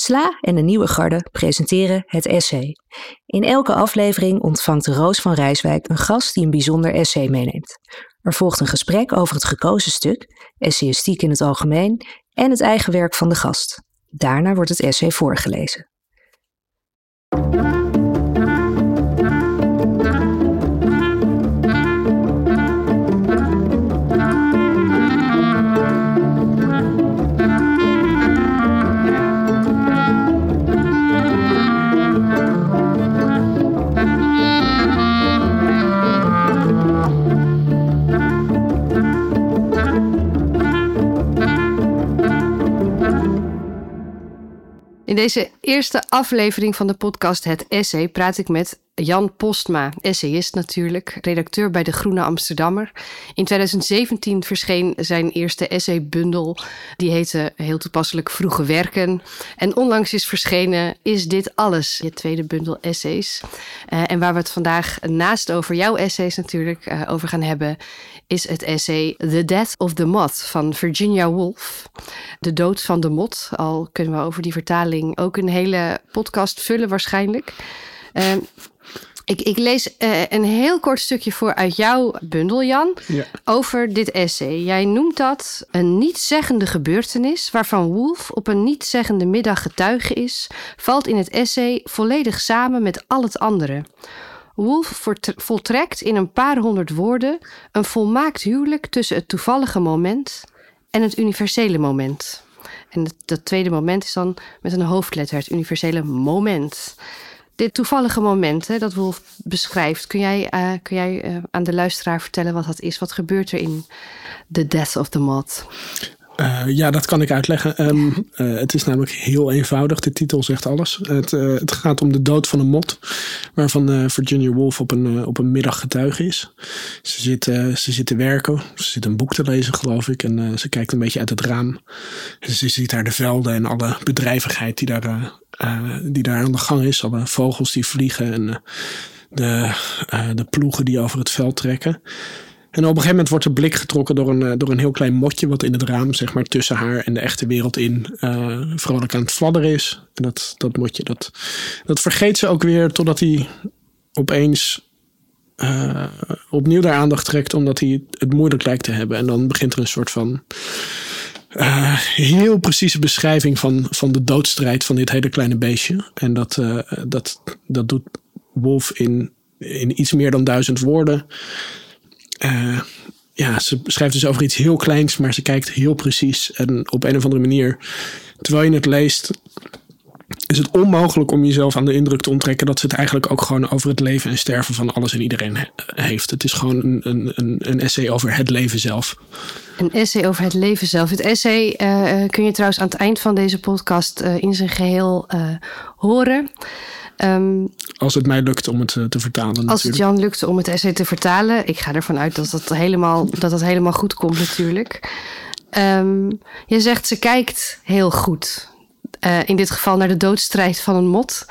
Sla en de Nieuwe Garde presenteren het essay. In elke aflevering ontvangt Roos van Rijswijk een gast die een bijzonder essay meeneemt. Er volgt een gesprek over het gekozen stuk, essayistiek in het algemeen en het eigen werk van de gast. Daarna wordt het essay voorgelezen. In deze eerste aflevering van de podcast Het Essay praat ik met Jan Postma, essayist natuurlijk, redacteur bij De Groene Amsterdammer. In 2017 verscheen zijn eerste essaybundel, die heette heel toepasselijk Vroege Werken. En onlangs is verschenen Is Dit Alles, je tweede bundel essays. Uh, en waar we het vandaag naast over jouw essays natuurlijk uh, over gaan hebben, is het essay The Death of the Moth van Virginia Woolf. De dood van de mot, al kunnen we over die vertaling ook een hele podcast vullen waarschijnlijk. Uh, ik, ik lees uh, een heel kort stukje voor uit jouw bundel, Jan, ja. over dit essay. Jij noemt dat een niet-zeggende gebeurtenis waarvan Wolf op een niet-zeggende middag getuige is, valt in het essay volledig samen met al het andere. Wolf voltrekt in een paar honderd woorden een volmaakt huwelijk tussen het toevallige moment en het universele moment. En dat tweede moment is dan met een hoofdletter, het universele moment dit toevallige moment hè, dat Wolf beschrijft, kun jij, uh, kun jij uh, aan de luisteraar vertellen wat dat is? Wat gebeurt er in The Death of the Moth? Uh, ja, dat kan ik uitleggen. Um, het is namelijk heel eenvoudig. De titel zegt alles. Het, het gaat om de dood van een mot, waarvan Virginia Woolf op een, op een middag getuige is. Ze zit, ze zit te werken, ze zit een boek te lezen, geloof ik, en ze kijkt een beetje uit het raam. En ze ziet daar de velden en alle bedrijvigheid die daar uh, die daar aan de gang is. Alle vogels die vliegen en uh, de, uh, de ploegen die over het veld trekken. En op een gegeven moment wordt de blik getrokken door een, door een heel klein motje wat in het raam, zeg maar, tussen haar en de echte wereld in vrolijk aan het fladderen is. En dat, dat motje, dat, dat vergeet ze ook weer totdat hij opeens opnieuw daar aandacht trekt omdat hij het moeilijk lijkt te hebben. En dan begint er een soort van uh, heel precieze beschrijving van, van de doodstrijd van dit hele kleine beestje. En dat, uh, dat, dat doet Wolf in, in iets meer dan duizend woorden. Uh, ja, ze schrijft dus over iets heel kleins, maar ze kijkt heel precies. En op een of andere manier, terwijl je het leest, is het onmogelijk om jezelf aan de indruk te onttrekken dat ze het eigenlijk ook gewoon over het leven en sterven van alles en iedereen heeft. Het is gewoon een, een, een essay over het leven zelf. Een essay over het leven zelf. Het essay uh, kun je trouwens aan het eind van deze podcast uh, in zijn geheel uh, horen. Um, als het mij lukt om het te vertalen. Als natuurlijk. het Jan lukt om het essay te vertalen. Ik ga ervan uit dat dat helemaal, dat dat helemaal goed komt natuurlijk. Um, je zegt ze kijkt heel goed. Uh, in dit geval naar de doodstrijd van een mot.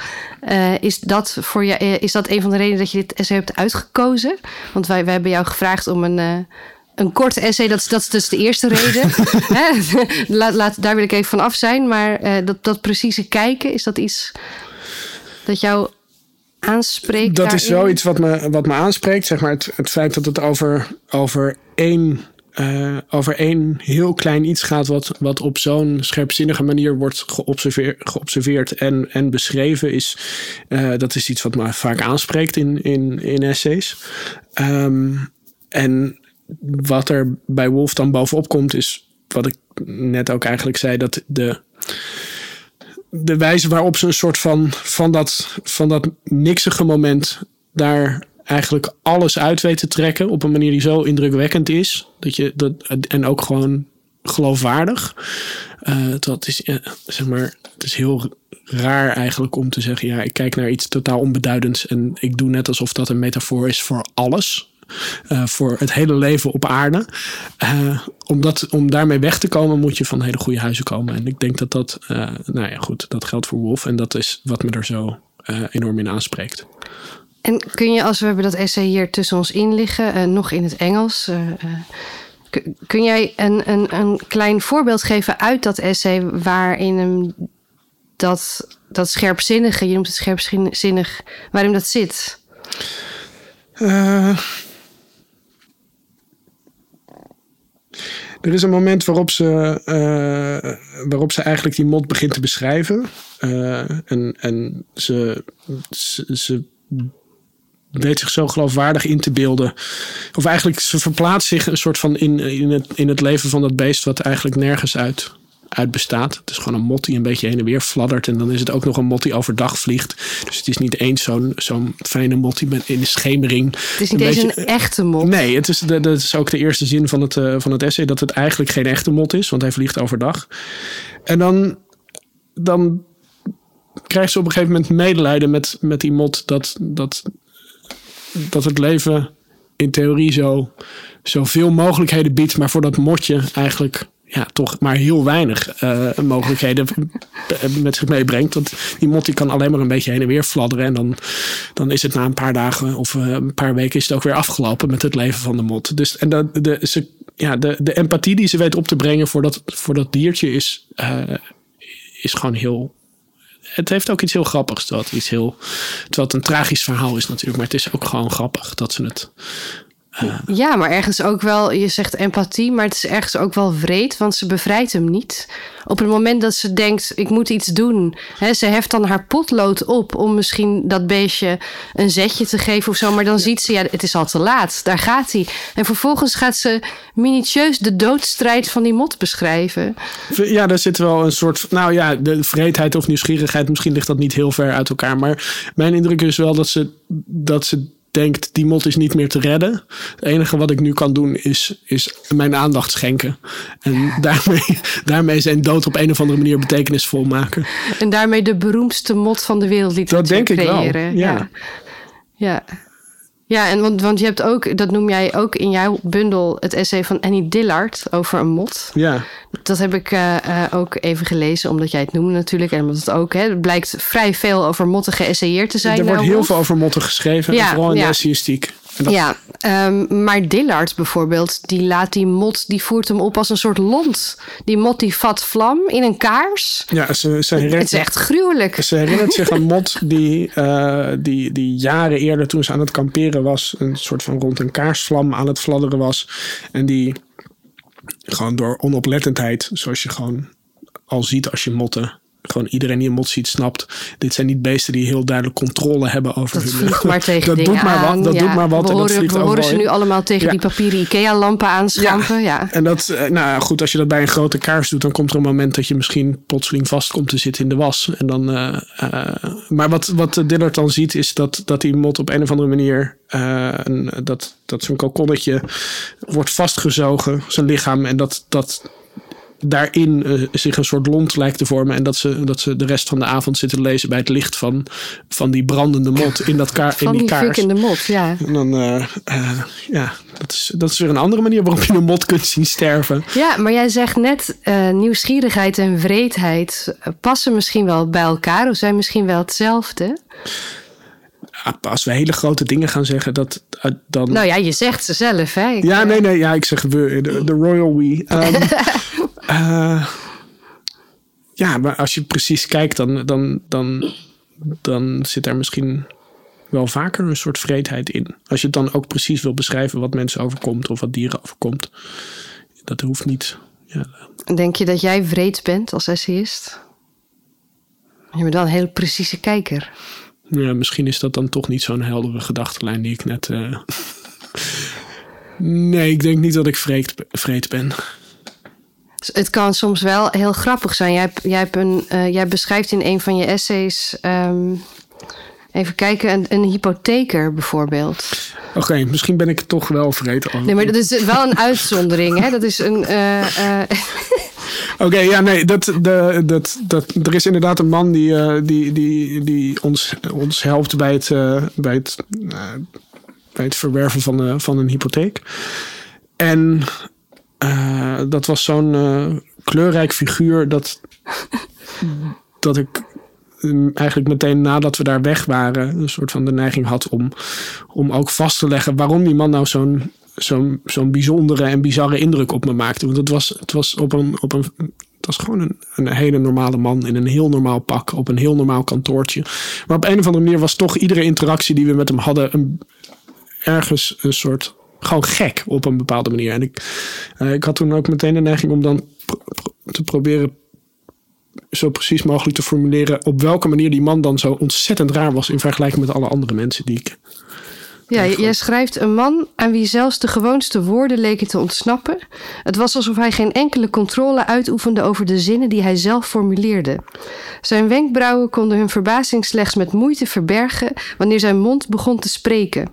Uh, is, dat voor je, is dat een van de redenen dat je dit essay hebt uitgekozen? Want wij, wij hebben jou gevraagd om een, een korte essay. Dat is, dat is dus de eerste reden. laat, laat, daar wil ik even van af zijn. Maar dat, dat precieze kijken, is dat iets dat jou aanspreekt? Dat daarin? is zoiets wat me, wat me aanspreekt. Zeg maar het, het feit dat het over, over één uh, over één heel klein iets gaat, wat, wat op zo'n scherpzinnige manier wordt geobserveerd, en, en beschreven, is, uh, dat is iets wat me vaak aanspreekt in, in, in essays. Um, en wat er bij Wolf dan bovenop komt, is wat ik net ook eigenlijk zei, dat de de wijze waarop ze een soort van, van, dat, van dat niksige moment daar eigenlijk alles uit weet te trekken op een manier die zo indrukwekkend is. Dat je dat, en ook gewoon geloofwaardig. Uh, dat is, zeg maar, het is heel raar eigenlijk om te zeggen: ja, ik kijk naar iets totaal onbeduidends en ik doe net alsof dat een metafoor is voor alles. Uh, voor het hele leven op aarde. om, dat, om daarmee weg te komen, moet je van hele goede huizen komen. En ik denk dat dat, nou ja, goed, dat geldt voor Wolf. En dat is wat me er zo enorm in aanspreekt. En kun je, als we hebben dat essay hier tussen ons in liggen, uh, nog in het Engels. Uh, kun jij een, een, een klein voorbeeld geven uit dat essay waarin hem dat, dat scherpzinnige, je noemt het scherpzinnig, waarin dat zit? Er is een moment waarop ze, waarop ze eigenlijk die mot begint te beschrijven. En en ze, ze weet zich zo geloofwaardig in te beelden. Of eigenlijk, ze verplaatst zich een soort van in, in, het, in het leven van dat beest, wat eigenlijk nergens uit, uit bestaat. Het is gewoon een mot die een beetje heen en weer fladdert. En dan is het ook nog een mot die overdag vliegt. Dus het is niet eens zo'n zo'n fijne mot die in de schemering. Het is niet eens een echte mot. Nee, het is, dat is ook de eerste zin van het, uh, van het essay: dat het eigenlijk geen echte mot is, want hij vliegt overdag. En dan. dan krijgt ze op een gegeven moment medelijden met, met die mot dat, dat dat het leven in theorie zo, zoveel mogelijkheden biedt, maar voor dat motje eigenlijk ja, toch maar heel weinig uh, mogelijkheden met zich meebrengt. Want die mot die kan alleen maar een beetje heen en weer fladderen. En dan, dan is het na een paar dagen of uh, een paar weken is het ook weer afgelopen met het leven van de mot. Dus en de, de, ja, de, de empathie die ze weet op te brengen voor dat, voor dat diertje is, uh, is gewoon heel, het heeft ook iets heel grappigs. Het, iets heel, terwijl het een tragisch verhaal is natuurlijk. Maar het is ook gewoon grappig dat ze het uh, ja, maar ergens ook wel, je zegt empathie, maar het is ergens ook wel wreed, want ze bevrijdt hem niet. Op het moment dat ze denkt, ik moet iets doen, hè, ze heft dan haar potlood op om misschien dat beestje een zetje te geven of zo, maar dan ziet ze, ja, het is al te laat, daar gaat hij. En vervolgens gaat ze minutieus de doodstrijd van die mot beschrijven. Ja, daar zit wel een soort, nou ja, de vreedheid of nieuwsgierigheid, misschien ligt dat niet heel ver uit elkaar, maar mijn indruk is wel dat ze, dat ze denkt, die mot is niet meer te redden. Het enige wat ik nu kan doen is, is mijn aandacht schenken. En daarmee, daarmee zijn dood op een of andere manier betekenisvol maken. En daarmee de beroemdste mot van de wereld lieten Dat denk ik wel, ja. ja. ja. Ja, en want, want je hebt ook, dat noem jij ook in jouw bundel, het essay van Annie Dillard over een mot. Ja. Dat heb ik uh, uh, ook even gelezen, omdat jij het noemde natuurlijk. En omdat het ook, hè, het blijkt vrij veel over motten geëssayeerd te zijn. Er wordt heel veel over motten geschreven, ja, vooral in ja. de essayistiek. Dat... Ja, um, maar Dillard bijvoorbeeld, die laat die mot, die voert hem op als een soort lont. Die mot die vat vlam in een kaars. Ja, ze, ze herinnert, het is echt gruwelijk. Ze herinnert zich een mot die, uh, die, die jaren eerder toen ze aan het kamperen was, een soort van rond een kaarsvlam aan het fladderen was. En die gewoon door onoplettendheid, zoals je gewoon al ziet als je motten gewoon iedereen die een mot ziet snapt. Dit zijn niet beesten die heel duidelijk controle hebben over dat hun... maar tegen dat doet maar wat. Dat ja. doet maar wat. We en horen, dat vliegt we horen ze in. nu allemaal tegen Ja. die papieren IKEA-lampen aanschampen. Ja. En dat, eh, nou goed, als je dat bij een grote kaars doet, dan komt er een moment dat je misschien plotseling vast komt te zitten in de was. En dan, eh, eh, maar wat, wat Dillard dan ziet, is dat, dat die mot op een of andere manier, dat, dat zo'n kokonnetje wordt vastgezogen, zijn lichaam. En dat, dat daarin eh, zich een soort lont lijkt te vormen. En dat ze, dat ze de rest van de avond zitten lezen bij het licht van, van die brandende mot in, dat kaar, in Van die die kaars. in de mot, ja. En dan, eh, eh, ja, dat is, dat is weer een andere manier waarop je een mot kunt zien sterven. Ja, maar jij zegt net, nieuwsgierigheid en wreedheid passen misschien wel bij elkaar. Of zijn misschien wel hetzelfde. Ah, Als we hele grote dingen gaan zeggen, dat, dan... Nou ja, je zegt ze zelf, hè? Ik, ja, nee, nee, ja, ik zeg we, de, de royal we. Ehm, eh, ja, maar als je precies kijkt, dan, dan, dan, dan zit daar misschien wel vaker een soort vreedheid in. Als je het dan ook precies wil beschrijven wat mensen overkomt of wat dieren overkomt. Dat hoeft niet. Ja, Denk je dat jij wreed bent als essayist? Je bent wel een heel precieze kijker. Ja, misschien is dat dan toch niet zo'n heldere gedachtenlijn die ik net. eh, Nee, ik denk niet dat ik vreed, vreed ben. Het kan soms wel heel grappig zijn. Jij, jij, hebt een, eh, jij beschrijft in een van je essays. ehm, even kijken, een, een hypotheker bijvoorbeeld. Oké, misschien ben ik toch wel. Oh, Nee, maar dat is wel een uitzondering. Hè? Dat is een. eh, eh, Oké, ja, nee, dat, de, dat, dat, er is inderdaad een man die, die, die, die ons, ons helpt bij het, bij het, bij het verwerven van, van een hypotheek. En eh, dat was zo'n eh, kleurrijk figuur dat, dat ik mm, eigenlijk meteen nadat we daar weg waren, een soort van de neiging had om, om ook vast te leggen waarom die man nou zo'n zo'n zo'n bijzondere en bizarre indruk op me maakte. Want het was, het was op een, op een het Dat is gewoon een, een hele normale man in een heel normaal pak op een heel normaal kantoortje. Maar op een of andere manier was toch iedere interactie die we met hem hadden een, ergens een soort gewoon gek op een bepaalde manier. En ik, uh, ik had toen ook meteen de neiging om dan pro te proberen zo precies mogelijk te formuleren op welke manier die man dan zo ontzettend raar was in vergelijking met alle andere mensen die ik. Ja, jij schrijft een man aan wie zelfs de gewoonste woorden leken te ontsnappen. Het was alsof hij geen enkele controle uitoefende over de zinnen die hij zelf formuleerde. Zijn wenkbrauwen konden hun verbazing slechts met moeite verbergen wanneer zijn mond begon te spreken.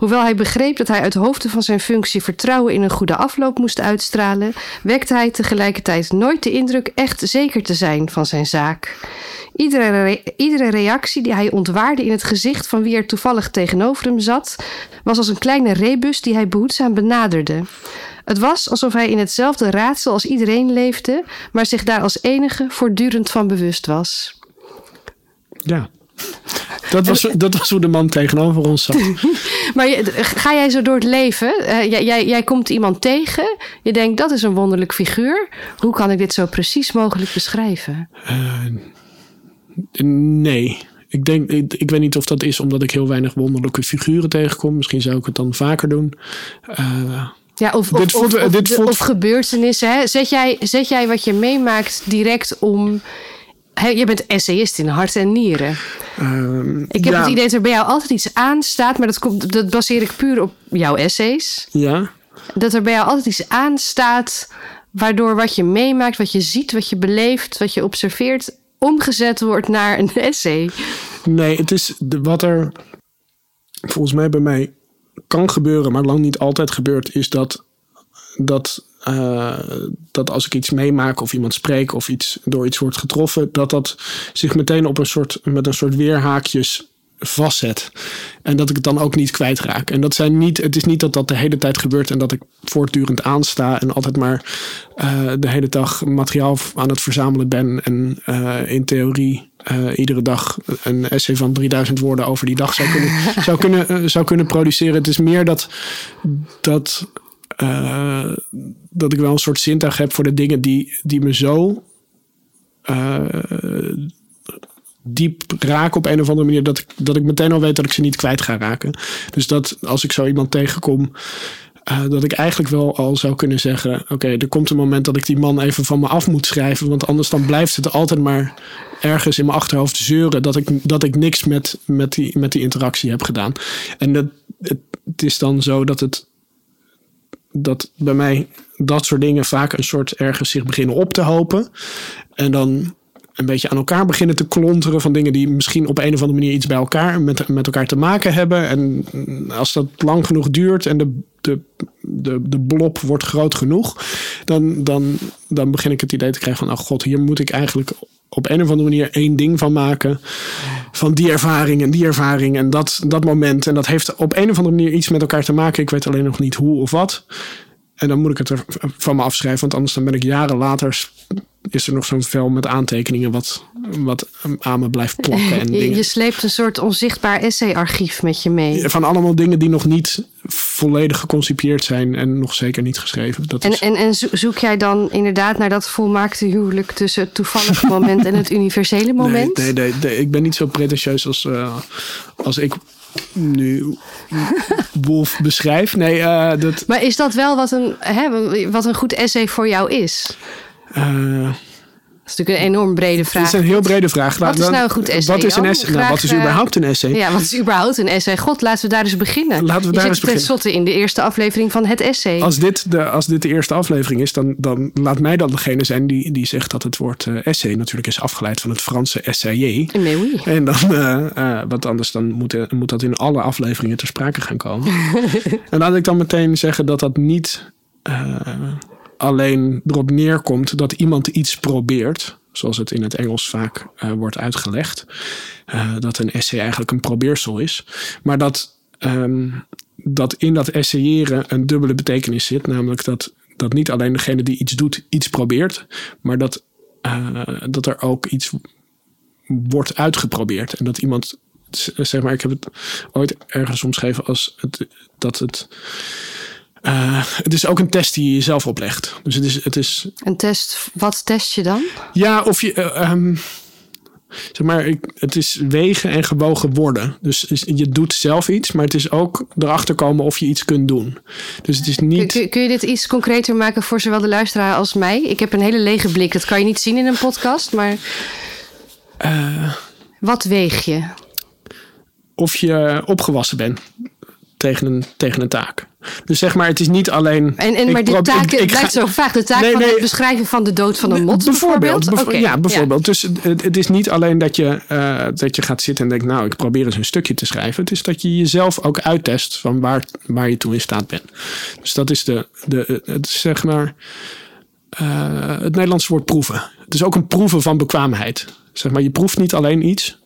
Hoewel hij begreep dat hij uit hoofde van zijn functie vertrouwen in een goede afloop moest uitstralen, wekte hij tegelijkertijd nooit de indruk echt zeker te zijn van zijn zaak. Iedere, iedere reactie die hij ontwaarde in het gezicht van wie er toevallig tegenover hem zat, was als een kleine rebus die hij behoedzaam benaderde. Het was alsof hij in hetzelfde raadsel als iedereen leefde, maar zich daar als enige voortdurend van bewust was. Ja. Dat was, dat was hoe de man tegenover ons zat. maar ga jij zo door het leven? Uh, jij, jij komt iemand tegen. Je denkt, dat is een wonderlijk figuur. Hoe kan ik dit zo precies mogelijk beschrijven? Uh, nee. Ik, denk, ik, ik, weet niet of dat is omdat ik heel weinig wonderlijke figuren tegenkom. Misschien zou ik het dan vaker doen. Uh, ja, of, of, voelt, of, dit voelt... of, gebeurtenissen. Hè? Zet, jij, zet jij wat je meemaakt direct om je bent essayist in hart en nieren. Uh, ik heb het idee dat er bij jou altijd iets aanstaat, maar dat, komt, dat baseer ik puur op jouw essays. Ja. Dat er bij jou altijd iets aanstaat, waardoor wat je meemaakt, wat je ziet, wat je beleeft, wat je observeert, omgezet wordt naar een essay. Nee, het is wat er volgens mij bij mij kan gebeuren, maar lang niet altijd gebeurt, is dat, dat uh, dat als ik iets meemaak of iemand spreek of iets door iets wordt getroffen, dat dat zich meteen op een soort, met een soort weerhaakjes vastzet. En dat ik het dan ook niet kwijtraak. En dat zijn niet, het is niet dat dat de hele tijd gebeurt en dat ik voortdurend aansta en altijd maar uh, de hele dag materiaal aan het verzamelen ben. En uh, in theorie uh, iedere dag een essay van 3000 woorden over die dag zou kunnen, zou kunnen, zou kunnen produceren. Het is meer dat, dat uh, dat ik wel een soort zintuig heb voor de dingen die, die me zo uh, diep raken op een of andere manier. Dat ik, dat ik meteen al weet dat ik ze niet kwijt ga raken. Dus dat als ik zo iemand tegenkom. Uh, dat ik eigenlijk wel al zou kunnen zeggen: Oké, er komt een moment dat ik die man even van me af moet schrijven. Want anders dan blijft het altijd maar ergens in mijn achterhoofd zeuren dat ik, dat ik niks met, met, die, met die interactie heb gedaan. En dat, het is dan zo dat het dat bij mij dat soort dingen vaak een soort ergens zich beginnen op te hopen. En dan een beetje aan elkaar beginnen te klonteren van dingen die misschien op een of andere manier iets bij elkaar met, met elkaar te maken hebben. En als dat lang genoeg duurt en de, de, de, de blob wordt groot genoeg, dan, dan, dan begin ik het idee te krijgen van, oh god, hier moet ik eigenlijk op een of andere manier één ding van maken. Van die ervaring en die ervaring en dat, dat moment. En dat heeft op een of andere manier iets met elkaar te maken. Ik weet alleen nog niet hoe of wat. En dan moet ik het er van me afschrijven, want anders dan ben ik jaren later is er nog zo'n vel met aantekeningen wat, wat aan me blijft plakken. En je, je sleept een soort onzichtbaar essayarchief met je mee. Van allemaal dingen die nog niet volledig geconcipieerd zijn en nog zeker niet geschreven. Dat en, is... en, en zoek jij dan inderdaad naar dat volmaakte huwelijk tussen het toevallige moment en het universele moment? Nee, nee, nee, ik ben niet zo pretentieus als, uh, als ik nu Wolf beschrijf. Nee, uh, dat... Maar is dat wel wat een, hè, wat een goed essay voor jou is? Uh, is natuurlijk een enorm brede vraag. Het is een heel brede vraag. Wat is nou een goed essay? Wat is, een essay? Nou, wat is überhaupt een essay? Ja, wat is überhaupt een essay? God, laten we daar eens beginnen. Laten we daar eens beginnen. in de eerste aflevering van het essay. Als dit de, als dit de eerste aflevering is, dan, dan laat mij dan degene zijn die, die zegt dat het woord uh, essay natuurlijk is afgeleid van het Franse essayer. Nee, oui. En dan, uh, uh, wat anders, dan moet, moet dat in alle afleveringen ter sprake gaan komen. en laat ik dan meteen zeggen dat dat niet alleen erop neerkomt dat iemand iets probeert, zoals het in het Engels vaak uh, wordt uitgelegd, uh, dat een essay eigenlijk een probeersel is, maar dat, um, dat in dat essayeren een dubbele betekenis zit, namelijk dat, dat niet alleen degene die iets doet iets probeert, maar dat, uh, dat er ook iets wordt uitgeprobeerd. En dat iemand, zeg maar, ik heb het ooit ergens omschreven als het, dat het eh, het is ook een test die je jezelf oplegt. Dus het is, het is Een test, wat test je dan? ja, of je. eh, ehm, zeg maar, ik, het is wegen en gewogen worden. Dus je doet zelf iets, maar het is ook erachter komen of je iets kunt doen. Dus het is niet. kun- kun je dit iets concreter maken voor zowel de luisteraar als mij? Ik heb een hele lege blik, dat kan je niet zien in een podcast, maar eh, wat weeg je? of je opgewassen bent tegen een, tegen een taak. Dus zeg maar, het is niet alleen. En, en maar die probeer- taak ik- ik blijft ga- zo vaag. De taak Nee, van nee. het beschrijven van de dood van een mot bijvoorbeeld. bijvoorbeeld? ja, bijvoorbeeld. Dus het, het is niet alleen dat je, eh, dat je gaat zitten en denkt, nou, ik probeer eens een stukje te schrijven. Het is dat je jezelf ook uittest van waar, waar je toe in staat bent. Dus dat is de, de het zeg maar, eh, het Nederlandse woord proeven. Het is ook een proeven van bekwaamheid. Zeg maar, je proeft niet alleen iets,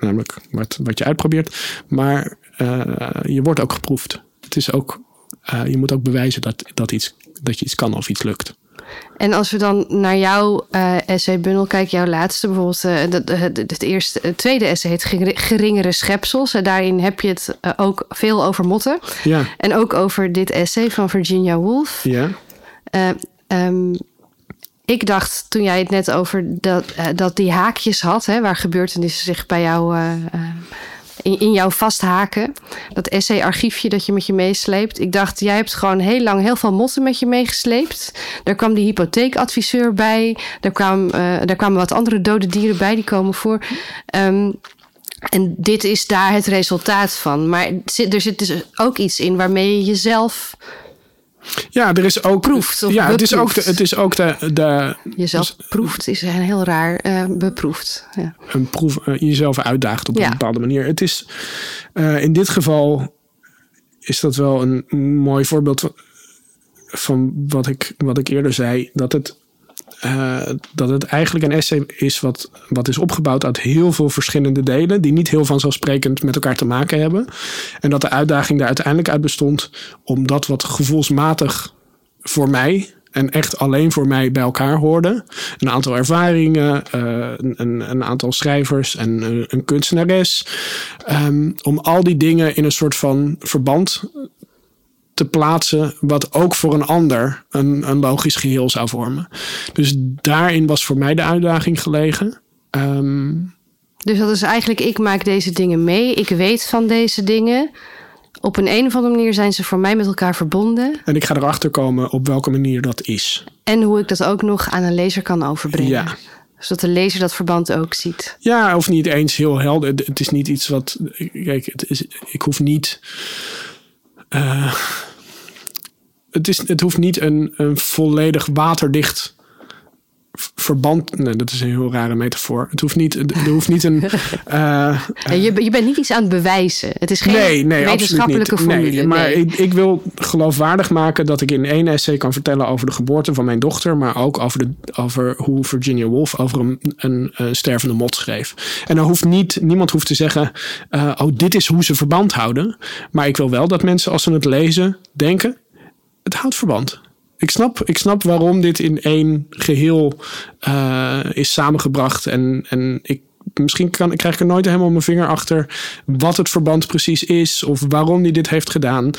namelijk wat, wat je uitprobeert, maar je wordt ook geproefd. Het is ook, eh, je moet ook bewijzen dat, dat, iets, dat je iets kan of iets lukt. En als we dan naar jouw eh essay-bundel kijken, jouw laatste bijvoorbeeld, eh, dat- het, het, eerste, het tweede essay heet Gering- Geringere Schepsels. En daarin heb je het eh, ook veel over motten. Ja, En ook over dit essay van Virginia Woolf. ja. Eh, ehm, ik dacht toen jij het net over dat, eh, dat die haakjes had, hè, waar gebeurtenissen zich bij jou eh, eh, in, in jou vasthaken. Dat essay-archiefje dat je met je meesleept. Ik dacht, jij hebt gewoon heel lang heel veel motten met je meegesleept. Daar kwam die hypotheekadviseur bij. Daar, kwam, eh, daar kwamen wat andere dode dieren bij, die komen voor. Ehm, en dit is daar het resultaat van. Maar er zit dus ook iets in waarmee je jezelf Ja, er is ook. Proeft of ja, het is ook, de, het is ook de, de, Jezelf proeft is een heel raar eh, beproefd. Ja. een proef, eh, jezelf uitdaagt op Ja. een bepaalde manier. Het is eh, in dit geval is dat wel een mooi voorbeeld van- van wat ik, wat ik eerder zei. Dat het, eh, dat het eigenlijk een essay is wat, wat is opgebouwd uit heel veel verschillende delen. Die niet heel vanzelfsprekend met elkaar te maken hebben. En dat de uitdaging er uiteindelijk uit bestond om dat wat gevoelsmatig voor mij en echt alleen voor mij bij elkaar hoorde. Een aantal ervaringen, eh, een, een, een aantal schrijvers en eh, een kunstenares. Ehm, om al die dingen in een soort van verband te plaatsen, wat ook voor een ander een, een logisch geheel zou vormen. Dus daarin was voor mij de uitdaging gelegen. Ehm, Dus dat is eigenlijk, ik maak deze dingen mee. Ik weet van deze dingen. Op een, een of andere manier zijn ze voor mij met elkaar verbonden. en ik ga erachter komen op welke manier dat is. En hoe ik dat ook nog aan een lezer kan overbrengen. Ja. Zodat de lezer dat verband ook ziet. Ja, of niet eens heel helder. Het- Het is niet iets wat. Kijk, het is, ik hoef niet. Eh, het, is, het hoeft niet een, een volledig waterdicht verband. Nee, dat is een heel rare metafoor. Het hoeft niet. Er hoeft niet een. eh, je, je bent niet iets aan het bewijzen. Het is geen nee, nee, absoluut wetenschappelijke niet. formule. Nee, maar. Ik, ik wil geloofwaardig maken dat ik in één essay kan vertellen over de geboorte van mijn dochter, maar ook over, de, over hoe Virginia Woolf over een, een, een stervende mot schreef. En dan hoeft niet, niemand hoeft te zeggen, eh, oh, dit is hoe ze verband houden. Maar ik wil wel dat mensen als ze het lezen denken, het houdt verband. Ik snap, ik snap waarom dit in één geheel eh, is samengebracht. En, en ik, misschien kan, krijg ik er nooit helemaal mijn vinger achter wat het verband precies is of waarom hij dit heeft gedaan.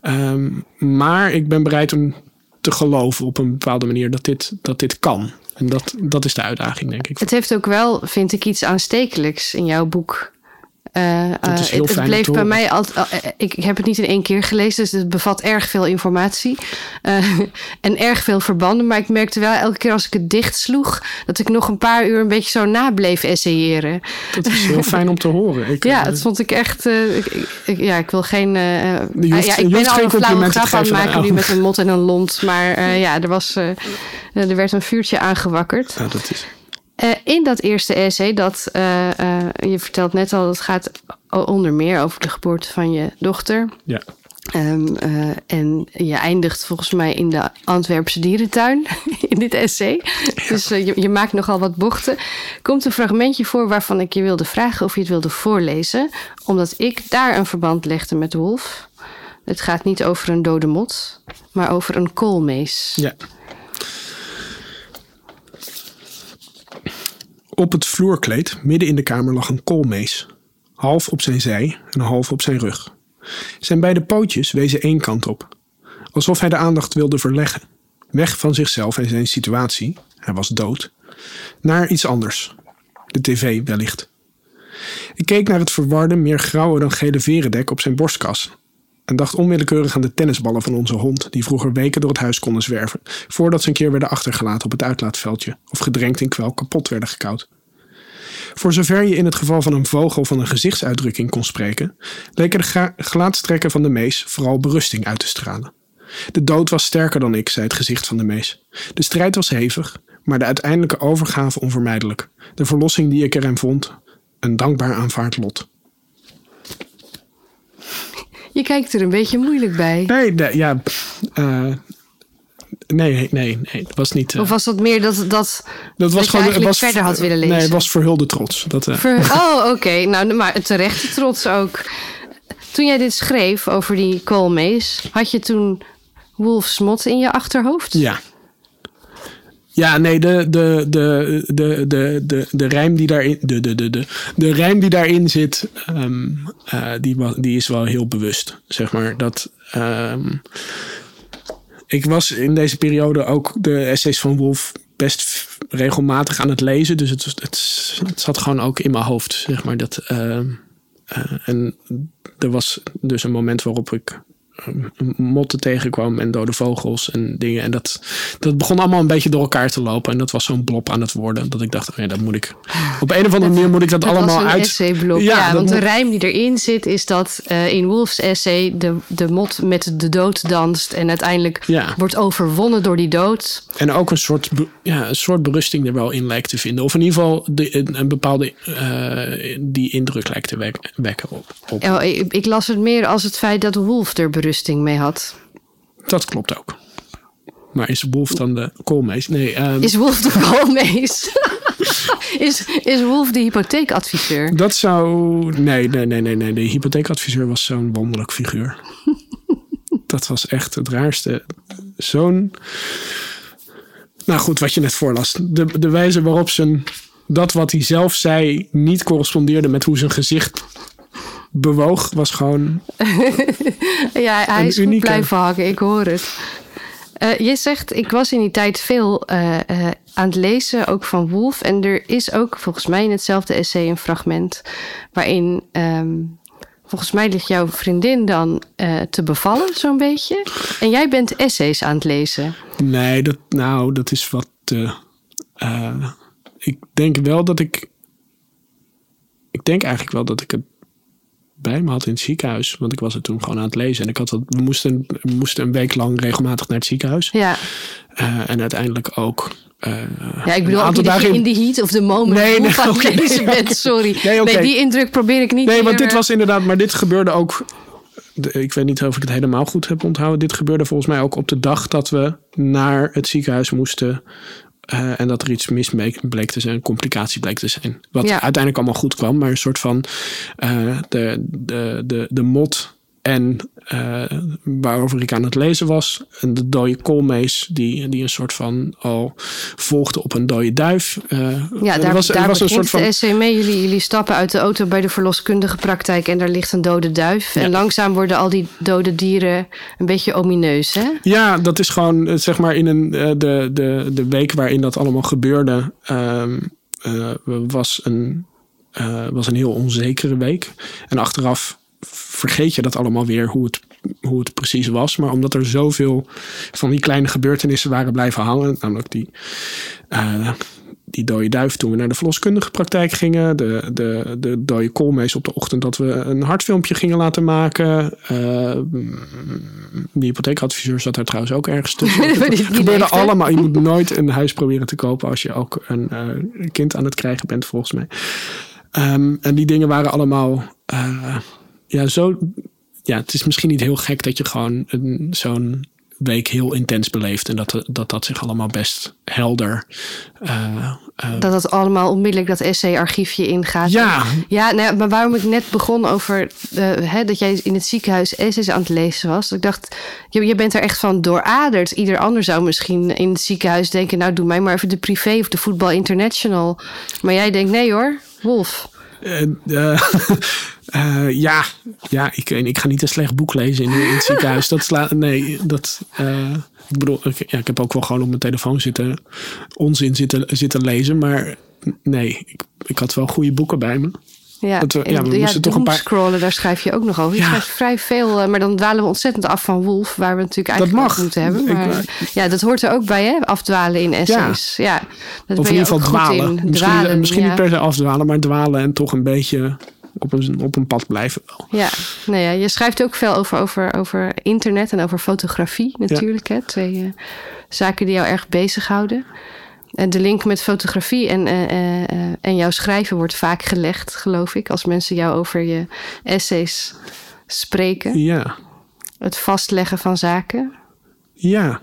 Ehm, maar ik ben bereid om te geloven op een bepaalde manier dat dit, dat dit kan. En dat, dat is de uitdaging, denk ik. Het heeft ook wel, vind ik, iets aanstekelijks in jouw boek. Eh, eh, heel het, bleef bij mij altijd. eh, ik, ik heb het niet in één keer gelezen, dus het bevat erg veel informatie. en erg veel verbanden. Maar ik merkte wel elke keer als ik het dicht sloeg, dat ik nog een paar uur een beetje zo na bleef essayeren. Dat is heel fijn om te horen. Ik, Ja, dat vond ik echt. ik, ja, ik wil geen. hoeft- ja, ik ben al geen een flauwe grap aan het maken nu met een mot en een lont. Maar ja, er, was, er werd een vuurtje aangewakkerd. ja, dat is. Eh, in dat eerste essay, dat, eh, eh, je vertelt net al, het gaat onder meer over de geboorte van je dochter. Ja. Ehm, eh, en je eindigt volgens mij in de Antwerpse dierentuin in dit essay. Dus je, je maakt nogal wat bochten. Komt een fragmentje voor waarvan ik je wilde vragen of je het wilde voorlezen. Omdat ik daar een verband legde met Wolf. Het gaat niet over een dode mot, maar over een koolmees. Ja. Op het vloerkleed, midden in de kamer, lag een koolmees. Half op zijn zij en half op zijn rug. Zijn beide pootjes wezen één kant op. Alsof hij de aandacht wilde verleggen. Weg van zichzelf en zijn situatie, hij was dood, naar iets anders. De tv wellicht. Ik keek naar het verwarde, meer grauwe dan gele verendek op zijn borstkas. En dacht onwillekeurig aan de tennisballen van onze hond, die vroeger weken door het huis konden zwerven, voordat ze een keer werden achtergelaten op het uitlaatveldje of gedrenkt in kwel kapot werden gekoud. Voor zover je in het geval van een vogel van een gezichtsuitdrukking kon spreken, leken de gelaatstrekken van de mees vooral berusting uit te stralen. De dood was sterker dan ik, zei het gezicht van de mees. De strijd was hevig, maar de uiteindelijke overgave onvermijdelijk. De verlossing die ik erin vond, een dankbaar aanvaard lot. Je kijkt er een beetje moeilijk bij. Nee, nee ja. Uh, nee, nee, nee, dat was niet. Uh, of was dat meer dat, dat, dat, was gewoon, het was, verder had willen lezen? Nee, het was verhulde trots. Dat, uh, Ver, oh, oké. Nou, maar terechte trots ook. Toen jij dit schreef over die koolmees, had je toen Wolf Smot in je achterhoofd? Ja. Ja, nee, de, de, de, de, de, de, de rijm die daarin, de, de, de, de, de rijm die daarin zit, um, uh, die, die is wel heel bewust. Zeg maar dat. Um, ik was in deze periode ook de essays van Wolf best regelmatig aan het lezen. Dus het, het, zat gewoon ook in mijn hoofd, zeg maar. Dat, uh, uh, en er was dus een moment waarop ik motten tegenkwam en dode vogels en dingen. En dat, dat begon allemaal een beetje door elkaar te lopen. En dat was zo'n blob aan het worden. Dat ik dacht, oh ja, dat moet ik. Op een of andere manier moet ik dat, dat allemaal uit. Ja, ja want de rijm die erin zit is dat uh, in Wolf's essay de, de mot met de dood danst. En uiteindelijk ja. wordt overwonnen door die dood. En ook een soort, ja, een soort berusting er wel in lijkt te vinden. Of in ieder geval de, een bepaalde uh, die indruk lijkt te wekken op. op. Oh, ik, ik las het meer als het feit dat Wolf er berust mee had. Dat klopt ook. Maar is Wolf dan de koolmees? Nee. Um... Is Wolf de koolmees? is, is Wolf de hypotheekadviseur? Dat zou. Nee, nee, nee, nee, nee. De hypotheekadviseur was zo'n wonderlijk figuur. dat was echt het raarste. Zo'n. Nou goed, wat je net voorlas. De, de wijze waarop zijn. Dat wat hij zelf zei niet correspondeerde met hoe zijn gezicht bewoog, was gewoon. ja, hij is unieke... goed blijven hakken, ik hoor het. Uh, je zegt, ik was in die tijd veel uh, uh, aan het lezen, ook van Wolf. En er is ook volgens mij in hetzelfde essay een fragment waarin. Um, volgens mij ligt jouw vriendin dan te bevallen, zo'n beetje. En jij bent essays aan het lezen. Nee, dat, nou, dat is wat. ik denk wel dat ik. Ik denk eigenlijk wel dat ik het bij me had in het ziekenhuis. Want ik was er toen gewoon aan het lezen. En ik had dat, we, moesten, we moesten een week lang regelmatig naar het ziekenhuis. Ja. Uh, en uiteindelijk ook. Uh, ja, ik bedoel, ook dagen in de heat of the moment. Nee, nee, okay, nee, bent, sorry. Nee, okay. nee, die indruk probeer ik niet Nee, meer. want dit was inderdaad, maar dit gebeurde ook. Ik weet niet of ik het helemaal goed heb onthouden. Dit gebeurde volgens mij ook op de dag dat we naar het ziekenhuis moesten uh, en dat er iets mis bleek te zijn, een complicatie bleek te zijn. Wat ja. uiteindelijk allemaal goed kwam, maar een soort van uh, de, de, de, de mot en uh, waarover ik aan het lezen was. En de dode koolmees, die, die een soort van al volgde op een dode duif. Uh, ja, daar, was, daar was een soort van. de SC mee. Jullie, jullie stappen uit de auto bij de verloskundige praktijk en daar ligt een dode duif. Ja. En langzaam worden al die dode dieren een beetje omineus, hè? Ja, dat is gewoon, zeg maar, in een, de, de, de week waarin dat allemaal gebeurde, uh, was een. Was een heel onzekere week. En achteraf vergeet je dat allemaal weer hoe het, hoe het precies was. Maar omdat er zoveel van die kleine gebeurtenissen waren blijven hangen, namelijk die, uh, die dode duif toen we naar de verloskundige praktijk gingen, de, de, de dode koolmees op de ochtend dat we een hartfilmpje gingen laten maken. Uh, die hypotheekadviseur zat daar trouwens ook ergens tussen. Het gebeurde allemaal. Je moet nooit een huis proberen te kopen als je ook een uh, kind aan het krijgen bent, volgens mij. Um, en die dingen waren allemaal uh, ja, zo. Ja, het is misschien niet heel gek dat je gewoon zo'n week heel intens beleeft. En dat, dat dat zich allemaal best helder. Uh, uh, dat het allemaal onmiddellijk dat essay-archiefje ingaat. Ja. Ja, nou, maar waarom ik net begon over uh, hè, dat jij in het ziekenhuis essays aan het lezen was. Ik dacht, je, je bent er echt van dooraderd. Ieder ander zou misschien in het ziekenhuis denken: nou, doe mij maar even de privé of de voetbal international. Maar jij denkt: nee hoor, Wolf. Eh, eh, eh, ja, ja ik, ik ga niet een slecht boek lezen in, in het ziekenhuis. Dat slaat, nee, dat, ik bedoel, ja, ik heb ook wel gewoon op mijn telefoon zitten, onzin zitten, zitten lezen. Maar nee, ik, ik had wel goede boeken bij me. Ja, Dat we- en- ja, we moesten toch een paar- scrollen, daar schrijf je ook nog over. Je Ja. schrijft vrij veel, eh, maar dan dwalen we ontzettend af van Wolf, waar we natuurlijk Dat eigenlijk mag. moeten hebben. Ik- Maar ja, dat hoort er ook bij, hè? Afdwalen in essays. Ja, dat Of in ieder geval dwalen. in. Misschien, Dwalen, misschien ja. niet per se afdwalen, maar dwalen en toch een beetje op een, op een pad blijven. wel. Ja, nou ja, je schrijft ook veel over, over, over internet en over fotografie natuurlijk. Hè? Twee eh, zaken die jou erg bezighouden. En de link met fotografie en, eh, eh, eh, en jouw schrijven wordt vaak gelegd, geloof ik. Als mensen jou over je essays spreken. Ja, Het vastleggen van zaken. ja.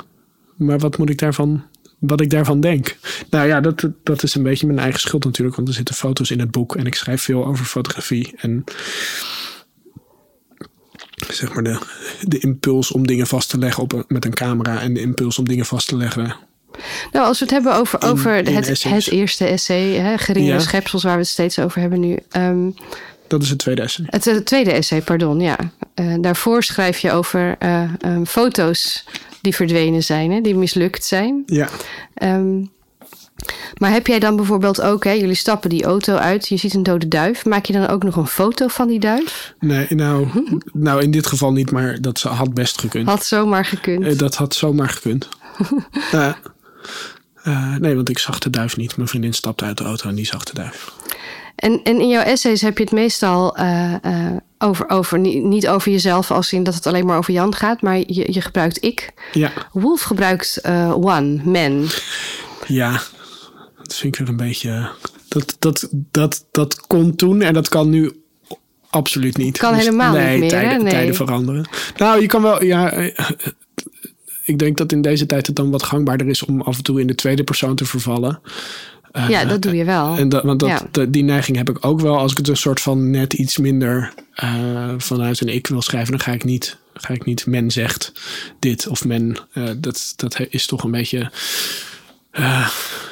Maar wat moet ik daarvan, wat ik daarvan denk? Nou ja, dat, dat is een beetje mijn eigen schuld natuurlijk. Want er zitten foto's in het boek en ik schrijf veel over fotografie. En zeg maar de, de impuls om dingen vast te leggen op met een camera. En de impuls om dingen vast te leggen. Nou, als we het hebben over, over in het, het eerste essay, hè, geringe Ja. schepsels, waar we het steeds over hebben nu. Ehm, Dat is het tweede essay. Het, eh, tweede essay, pardon, ja. Eh, daarvoor schrijf je over eh, ehm, foto's die verdwenen zijn, hè, die mislukt zijn. Ja, Ehm, maar heb jij dan bijvoorbeeld ook, hè, jullie stappen die auto uit, je ziet een dode duif. Maak je dan ook nog een foto van die duif? nee, nou, nou in dit geval niet, maar dat had best gekund. Had zomaar gekund. Dat had zomaar gekund. Eh, eh, nee, want ik zag de duif niet. Mijn vriendin stapte uit de auto en die zag de duif. En, en in jouw essays heb je het meestal eh, eh, over, over, niet, niet over jezelf als in dat het alleen maar over Jan gaat, maar je, je gebruikt ik. Ja, Wolf gebruikt one, man. ja. Dat vind ik er een beetje... Dat, dat, dat, dat kon toen en dat kan nu absoluut niet. Dus Kan helemaal niet nee, meer, hè? Tijden, Nee. tijden veranderen. Nou, je kan wel... Ja, ik denk dat in deze tijd het dan wat gangbaarder is om af en toe in de tweede persoon te vervallen. Eh, Ja, dat doe je wel. En dat, want dat, Ja. die neiging heb ik ook wel. Als ik het een soort van net iets minder eh, vanuit een ik wil schrijven, dan ga ik niet, ga ik niet men zegt dit of men. eh, dat, dat is toch een beetje eh,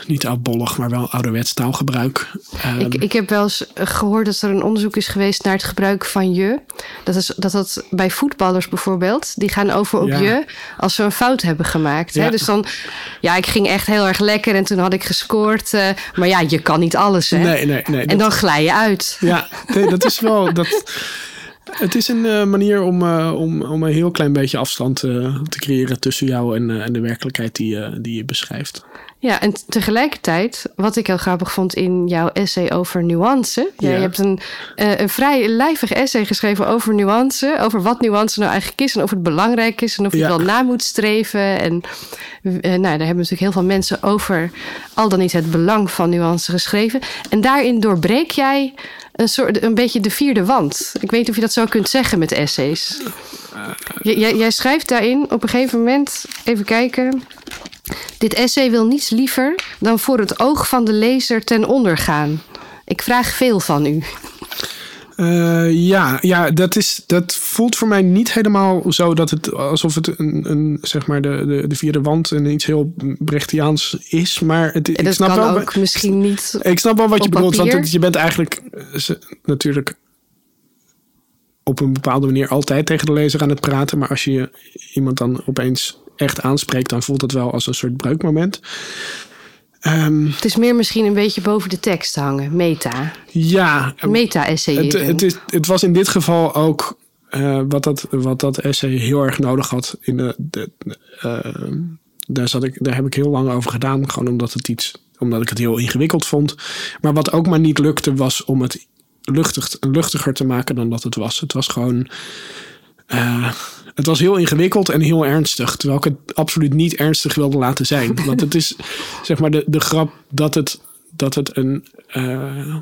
niet oudbollig, maar wel ouderwets taalgebruik. Ehm, Ik, ik heb wel eens gehoord dat er een onderzoek is geweest naar het gebruik van je. Dat is dat dat bij voetballers bijvoorbeeld, die gaan over op Ja. je als ze een fout hebben gemaakt. Hè? Dus dan, ja, ik ging echt heel erg lekker en toen had ik gescoord. eh, maar ja, je kan niet alles, hè? nee, nee, nee. en dat- dan glij je uit. Ja, nee, dat is wel. Dat, het is een eh, manier om, om, om een heel klein beetje afstand te creëren tussen jou en, en de werkelijkheid die, die je beschrijft. Ja, en tegelijkertijd, wat ik heel grappig vond in jouw essay over nuance. Ja. Je hebt een, eh, een vrij lijvig essay geschreven over nuance. Over wat nuance nou eigenlijk is en of het belangrijk is en of je Ja. wel na moet streven. En eh, nou, daar hebben natuurlijk heel veel mensen over al dan niet het belang van nuance geschreven. En daarin doorbreek jij een, soort, een beetje de vierde wand. Ik weet niet of je dat zo kunt zeggen met essays. J- jij, jij schrijft daarin op een gegeven moment, even kijken. Dit essay wil niets liever dan voor het oog van de lezer ten onder gaan. Ik vraag veel van u. Eh, ja, ja dat, is, dat voelt voor mij niet helemaal zo dat het alsof het een, een zeg maar de, de, de vierde wand en iets heel Brechtiaans is. Maar het, ik snap wel. ook misschien niet. Ik snap wel wat je bedoelt, want het- je bent eigenlijk eh, natuurlijk op een bepaalde manier altijd tegen de lezer aan het praten. Maar als je iemand dan opeens echt aanspreekt, dan voelt het wel als een soort breukmoment. Ehm, Het is meer misschien een beetje boven de tekst hangen. Meta. ja, Meta-essay. het, het, is, het was in dit geval ook eh, wat, dat, wat dat essay heel erg nodig had. In de, de, eh, daar, zat ik, daar heb ik heel lang over gedaan. Gewoon omdat, het iets, omdat ik het heel ingewikkeld vond. Maar wat ook maar niet lukte was om het luchtig, luchtiger te maken dan dat het was. Het was gewoon... eh, het was heel ingewikkeld en heel ernstig. Terwijl ik het absoluut niet ernstig wilde laten zijn. Want het is zeg maar de, de grap dat het, dat het een... eh,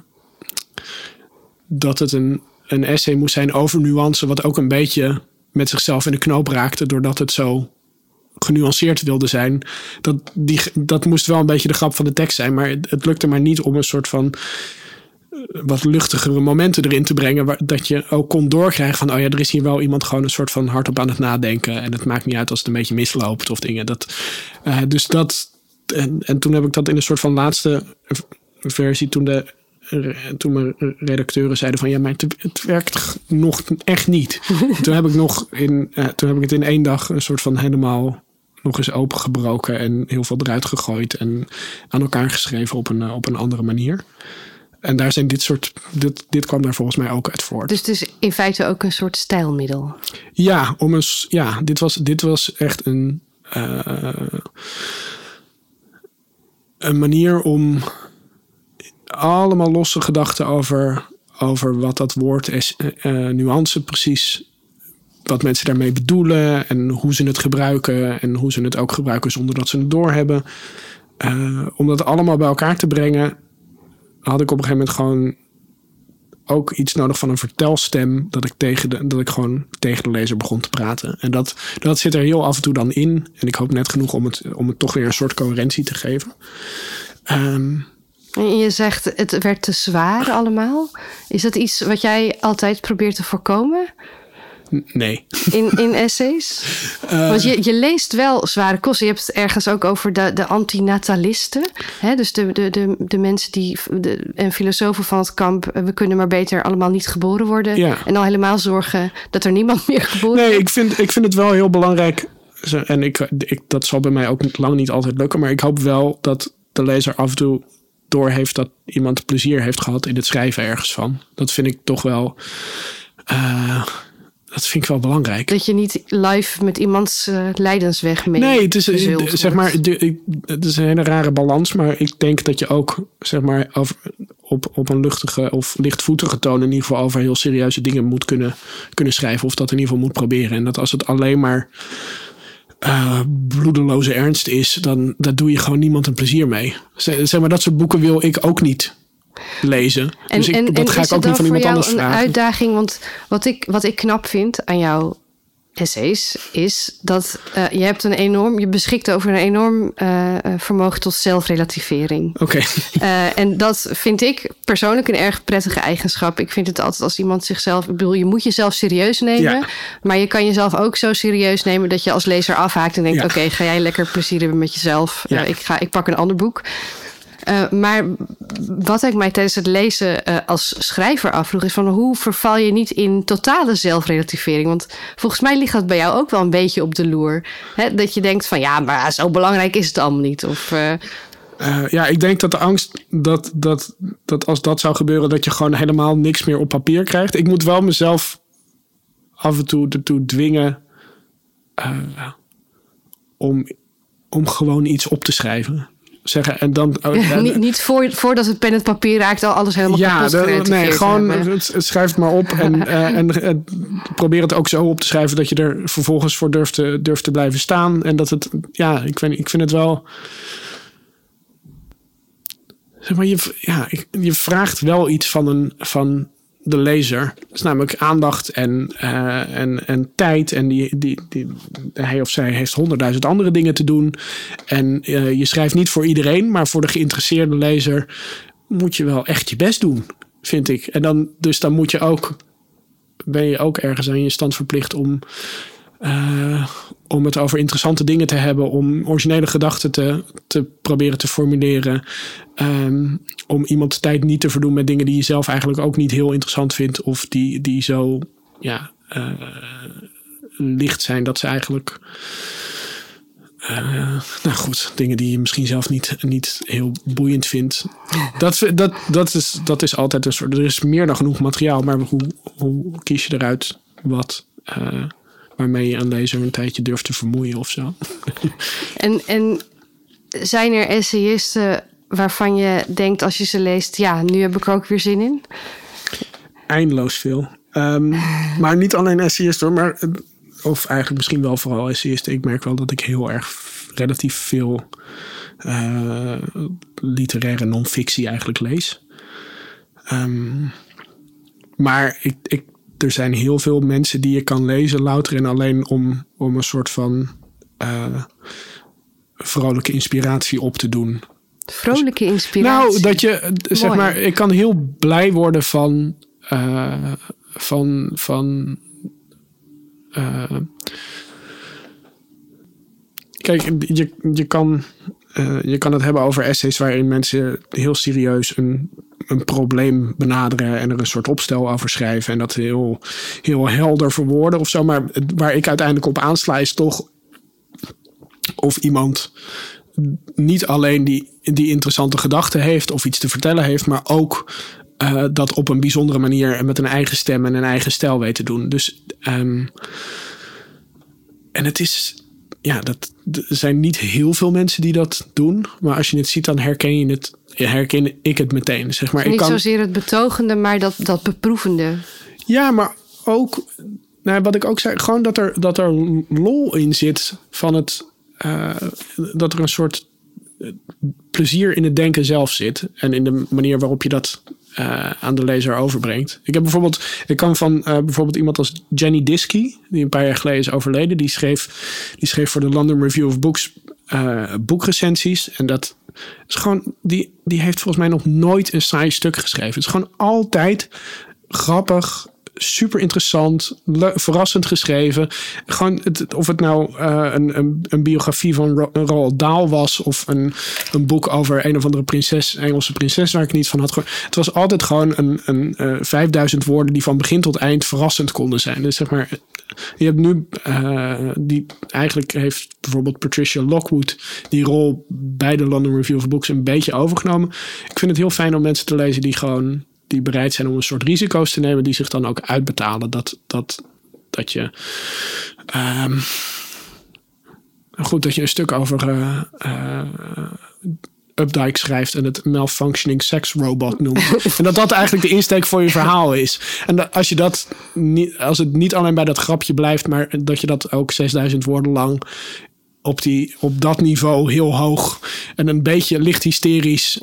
dat het een, een essay moest zijn over nuance, wat ook een beetje met zichzelf in de knoop raakte, doordat het zo genuanceerd wilde zijn. Dat, die, dat moest wel een beetje de grap van de tekst zijn, maar het, het lukte maar niet om een soort van wat luchtigere momenten erin te brengen, waar, dat je ook kon doorkrijgen van, oh ja, er is hier wel iemand gewoon een soort van hardop aan het nadenken en het maakt niet uit als het een beetje misloopt of dingen. Dat, eh, dus dat, en, en toen heb ik dat in een soort van laatste versie, toen de toen mijn redacteuren zeiden van ja, maar het, het werkt nog echt niet. toen heb ik nog in, uh, toen heb ik het in één dag een soort van helemaal nog eens opengebroken en heel veel eruit gegooid en aan elkaar geschreven op een, op een andere manier. En daar zijn dit soort, dit, dit kwam daar volgens mij ook uit voort. Dus het is in feite ook een soort stijlmiddel. Ja, om eens, ja dit, was, dit was echt een, uh, een manier om allemaal losse gedachten over, over wat dat woord is, uh, nuance precies wat mensen daarmee bedoelen en hoe ze het gebruiken en hoe ze het ook gebruiken zonder dat ze het doorhebben. Uh, om dat allemaal bij elkaar te brengen, had ik op een gegeven moment gewoon ook iets nodig van een vertelstem. Dat ik, tegen de, dat ik gewoon tegen de lezer begon te praten. En dat, dat zit er heel af en toe dan in. En ik hoop net genoeg om het, om het toch weer een soort coherentie te geven. En je zegt het werd te zwaar allemaal. Is dat iets wat jij altijd probeert te voorkomen? Nee. In, in essays? Uh, Want je, je leest wel zware kosten. Je hebt het ergens ook over de, de antinatalisten. Hè? Dus de, de, de, de mensen die. De, en filosofen van het kamp. We kunnen maar beter allemaal niet geboren worden. Ja. En al helemaal zorgen dat er niemand meer geboren nee, wordt. Nee, ik vind, ik vind het wel heel belangrijk. En ik, ik, dat zal bij mij ook lang niet altijd lukken. Maar ik hoop wel dat de lezer af en toe door heeft dat iemand plezier heeft gehad in het schrijven ergens van. Dat vind ik toch wel. Uh, dat vind ik wel belangrijk. Dat je niet live met iemands uh, lijdensweg mee. Nee, het is zeg maar, het is een hele rare balans. Maar ik denk dat je ook zeg maar over, op, op een luchtige of lichtvoetige toon in ieder geval over heel serieuze dingen moet kunnen, kunnen schrijven. Of dat in ieder geval moet proberen. En dat als het alleen maar uh, bloedeloze ernst is, dan daar doe je gewoon niemand een plezier mee. Zeg maar, dat soort boeken wil ik ook niet lezen. En, dus ik, en, dat en ga ik ook niet van iemand anders jou een vragen. uitdaging? Want wat ik, wat ik knap vind aan jouw essays is dat uh, je hebt een enorm, je beschikt over een enorm uh, vermogen tot zelfrelativering. Oké. Uh, en dat vind ik persoonlijk een erg prettige eigenschap. Ik vind het altijd als iemand zichzelf, ik bedoel, je moet jezelf serieus nemen, Ja. maar je kan jezelf ook zo serieus nemen dat je als lezer afhaakt en denkt: Ja. oké, ga jij lekker plezier hebben met jezelf? Ja. Ik, ga, ik pak een ander boek. Uh, maar wat ik mij tijdens het lezen uh, als schrijver afvroeg, is van hoe verval je niet in totale zelfrelativering? Want volgens mij ligt dat bij jou ook wel een beetje op de loer. Hè? Dat je denkt van ja, maar zo belangrijk is het allemaal niet. Of, Uh, ja, ik denk dat de angst dat, dat, dat als dat zou gebeuren, dat je gewoon helemaal niks meer op papier krijgt. Ik moet wel mezelf af en toe dwingen om, om gewoon iets op te schrijven. Zeggen en dan. uh, niet, niet voor, voordat het pen het papier raakt, al alles helemaal ja, kapot de, nee, gewoon hebben. het, het schrijf maar op en, uh, en, en probeer het ook zo op te schrijven dat je er vervolgens voor durft te, durft te blijven staan. En dat het, ja, ik, weet, ik vind het wel. Zeg maar, je, ja, je vraagt wel iets van, een, van de lezer. Dat is namelijk aandacht en, uh, en, en tijd. En die, die, die, hij of zij heeft honderdduizend andere dingen te doen. En uh, je schrijft niet voor iedereen, maar voor de geïnteresseerde lezer moet je wel echt je best doen, vind ik. En dan, dus dan moet je ook, ben je ook ergens aan je stand verplicht om. Uh, om het over interessante dingen te hebben, om originele gedachten te, te proberen te formuleren. Um, om iemand tijd niet te verdoen met dingen die je zelf eigenlijk ook niet heel interessant vindt, of die, die zo ja, uh, licht zijn dat ze eigenlijk. Uh, nou goed, dingen die je misschien zelf niet, niet heel boeiend vindt. Dat, dat, dat, is, dat is altijd een soort. Er is meer dan genoeg materiaal, maar hoe, hoe kies je eruit wat waarmee je een lezer een tijdje durft te vermoeien of zo. En, en zijn er essayisten waarvan je denkt als je ze leest, ja, nu heb ik er ook weer zin in? Eindeloos veel. Um, maar niet alleen essayisten hoor, maar of eigenlijk misschien wel vooral essayisten. Ik merk wel dat ik heel erg relatief veel uh, literaire non-fictie eigenlijk lees. Um, maar ik, ik er zijn heel veel mensen die je kan lezen, louter en alleen om, om een soort van uh, vrolijke inspiratie op te doen. Vrolijke inspiratie? Nou, dat je, zeg Mooi. maar, ik kan heel blij worden van, uh, van, van uh, kijk, je, je kan eh, je kan het hebben over essays waarin mensen heel serieus een, een probleem benaderen en er een soort opstel over schrijven en dat heel, heel helder verwoorden of zo. Maar waar ik uiteindelijk op aansla is toch of iemand niet alleen die, die interessante gedachten heeft of iets te vertellen heeft, maar ook uh, dat op een bijzondere manier en met een eigen stem en een eigen stijl weet te doen. Dus, um, en het is, ja, dat, er zijn niet heel veel mensen die dat doen. Maar als je het ziet, dan herken je het, herken ik het meteen. Zeg maar, niet ik kan, zozeer het betogende, maar dat, dat beproevende. Ja, maar ook, nou, wat ik ook zei, gewoon dat er, dat er lol in zit van het, uh, dat er een soort plezier in het denken zelf zit. En in de manier waarop je dat uh, aan de lezer overbrengt. Ik heb bijvoorbeeld, ik kan van uh, bijvoorbeeld iemand als Jenny Diskey, die een paar jaar geleden is overleden, die schreef, die schreef voor de London Review of Books uh, boekrecensies. En dat is gewoon, die, die heeft volgens mij nog nooit een saai stuk geschreven. Het is gewoon altijd grappig, super interessant, verrassend geschreven. Gewoon het, of het nou uh, een, een, een, biografie van Ro Roald Dahl was of een, een boek over een of andere prinses, Engelse prinses waar ik niet van had. Het was altijd gewoon een, een uh, 5000 woorden die van begin tot eind verrassend konden zijn. Dus zeg maar, je hebt nu uh, die eigenlijk heeft bijvoorbeeld Patricia Lockwood die rol bij de London Review of Books een beetje overgenomen. Ik vind het heel fijn om mensen te lezen die gewoon die bereid zijn om een soort risico's te nemen, die zich dan ook uitbetalen. Dat, dat, dat je. Um, goed, dat je een stuk over. Uh, uh, Updike schrijft en het malfunctioning sex robot noemt. en dat dat eigenlijk de insteek voor je verhaal is. En dat, als je dat niet, als het niet alleen bij dat grapje blijft, maar dat je dat ook 6000 woorden lang op, die, op dat niveau heel hoog en een beetje licht hysterisch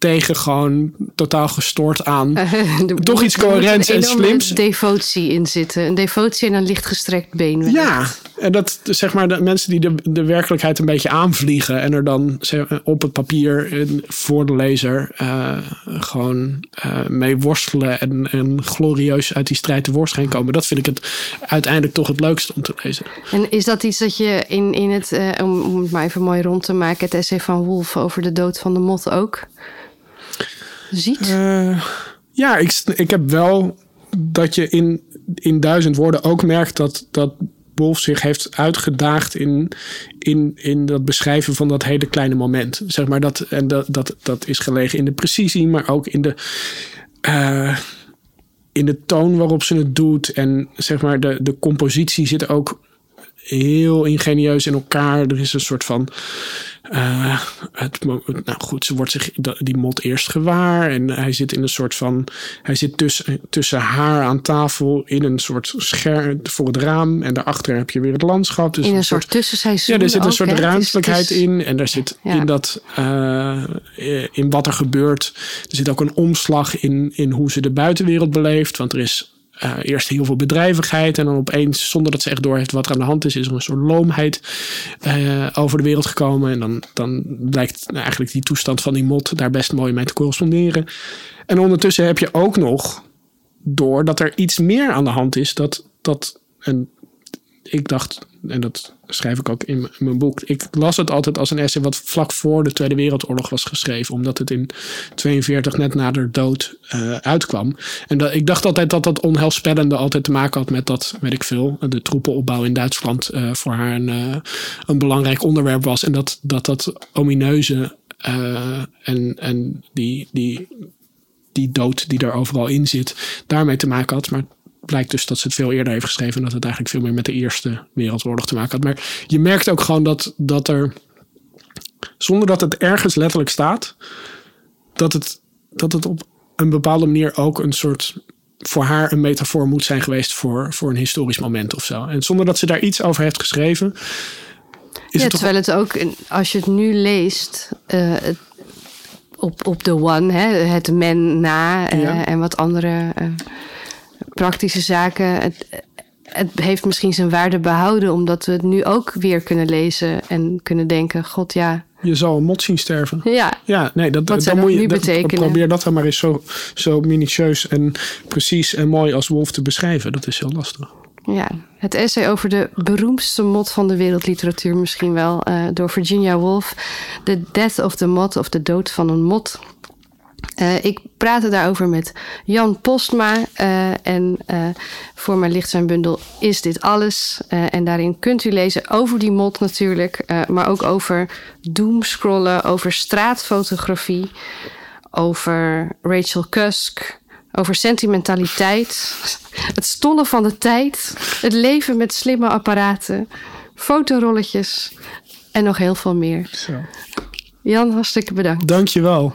tegen gewoon totaal gestoord aan. toch iets coherents en slims. devotie in zitten. Een devotie en een lichtgestrekt been. Ja, en dat zeg maar de mensen die de, de werkelijkheid een beetje aanvliegen en er dan zeg, op het papier voor de lezer uh, gewoon uh, mee worstelen en, en glorieus uit die strijd tevoorschijn komen. Dat vind ik het uiteindelijk toch het leukste om te lezen. En is dat iets dat je in, in het, uh, om, om het maar even mooi rond te maken, het essay van Wolf over de dood van de mot ook? Ziet? Uh, ja, ik, ik heb wel dat je in, in duizend woorden ook merkt dat, dat Wolf zich heeft uitgedaagd in, in, in dat beschrijven van dat hele kleine moment. Zeg maar dat, en dat, dat, dat is gelegen in de precisie, maar ook in de, uh, in de toon waarop ze het doet. En zeg maar, de, de compositie zit ook heel ingenieus in elkaar. Er is een soort van. Uh, het, nou goed, ze wordt zich die mot eerst gewaar. En hij zit in een soort van. Hij zit tussen, tussen haar aan tafel in een soort scherm voor het raam. En daarachter heb je weer het landschap. Dus in een, soort, soort tussenseizoen. Ja, er zit een soort ruimtelijkheid in. En daar zit ja. in dat. Uh, in wat er gebeurt. Er zit ook een omslag in, in hoe ze de buitenwereld beleeft. Want er is uh, eerst heel veel bedrijvigheid. En dan opeens, zonder dat ze echt door heeft wat er aan de hand is, is er een soort loomheid uh, over de wereld gekomen. En dan, dan blijkt eigenlijk die toestand van die mot daar best mooi mee te corresponderen. En ondertussen heb je ook nog door dat er iets meer aan de hand is. Dat, dat en ik dacht, en dat schrijf ik ook in mijn boek. Ik las het altijd als een essay wat vlak voor de Tweede Wereldoorlog was geschreven, omdat het in 42 net na de dood uh, uitkwam. En dat, ik dacht altijd dat dat onheilspellende altijd te maken had met dat, weet ik veel, de troepenopbouw in Duitsland uh, voor haar een, uh, een belangrijk onderwerp was. En dat dat, dat omineuze en, en die, die, die dood die er overal in zit, daarmee te maken had. Maar blijkt dus dat ze het veel eerder heeft geschreven. En dat het eigenlijk veel meer met de Eerste Wereldoorlog te maken had. Maar je merkt ook gewoon dat, dat er, zonder dat het ergens letterlijk staat, dat het, dat het op een bepaalde manier ook een soort voor haar een metafoor moet zijn geweest voor, voor een historisch moment of zo. En zonder dat ze daar iets over heeft geschreven. Is ja, het terwijl het ook, als je het nu leest, uh, op, op The One, hè, het men na uh, ja. en wat andere. Uh, praktische zaken. Het, het heeft misschien zijn waarde behouden, omdat we het nu ook weer kunnen lezen en kunnen denken: God ja. Je zal een mot zien sterven. Ja, ja nee, dat, Wat dan moet je nu betekenen? probeer dat dan maar eens zo, zo minutieus en precies en mooi als Wolf te beschrijven. Dat is heel lastig. Ja, het essay over de beroemdste mot van de wereldliteratuur misschien wel, uh, door Virginia Woolf. The Death of the Mot, of de dood van een mot. Uh, ik praatte daarover met Jan Postma. Uh, en voor mij ligt zijn bundel Is dit alles? en daarin kunt u lezen over die mot natuurlijk. maar ook over doomscrollen, over straatfotografie. Over Rachel Cusk over sentimentaliteit, het stollen van de tijd, het leven met slimme apparaten, fotorolletjes en nog heel veel meer. Zo. Jan, hartstikke bedankt. Dankjewel.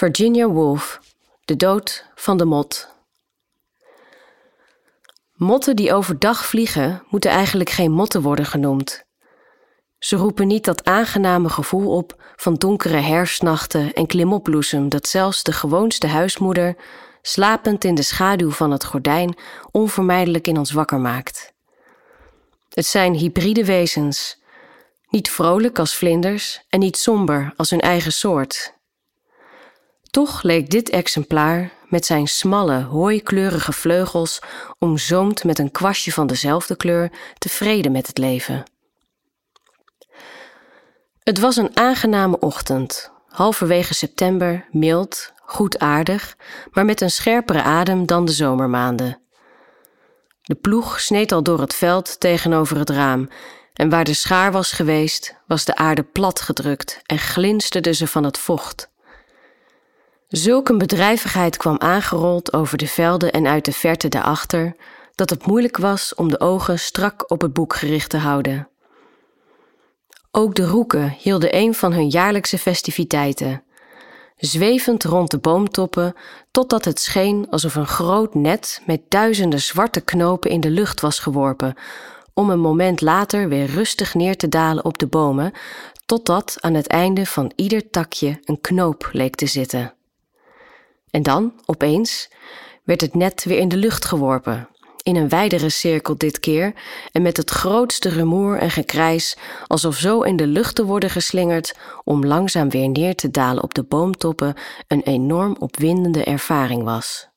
Virginia Woolf, De dood van de mot. Motten die overdag vliegen, moeten eigenlijk geen motten worden genoemd. Ze roepen niet dat aangename gevoel op van donkere herfstnachten en klimopbloesem dat zelfs de gewoonste huismoeder, slapend in de schaduw van het gordijn, onvermijdelijk in ons wakker maakt. Het zijn hybride wezens, niet vrolijk als vlinders en niet somber als hun eigen soort, toch leek dit exemplaar met zijn smalle, hooikleurige vleugels, omzoomd met een kwastje van dezelfde kleur, tevreden met het leven. Het was een aangename ochtend, halverwege september, mild, goedaardig, maar met een scherpere adem dan de zomermaanden. De ploeg sneed al door het veld tegenover het raam, en waar de schaar was geweest, was de aarde plat gedrukt en glinsterde ze van het vocht. Zulk een bedrijvigheid kwam aangerold over de velden en uit de verte daarachter, dat het moeilijk was om de ogen strak op het boek gericht te houden. Ook de roeken hielden een van hun jaarlijkse festiviteiten, zwevend rond de boomtoppen, totdat het scheen alsof een groot net met duizenden zwarte knopen in de lucht was geworpen, om een moment later weer rustig neer te dalen op de bomen, totdat aan het einde van ieder takje een knoop leek te zitten. En dan, opeens, werd het net weer in de lucht geworpen, in een wijdere cirkel dit keer en met het grootste rumoer en gekrijs, alsof zo in de lucht te worden geslingerd om langzaam weer neer te dalen op de boomtoppen een enorm opwindende ervaring was.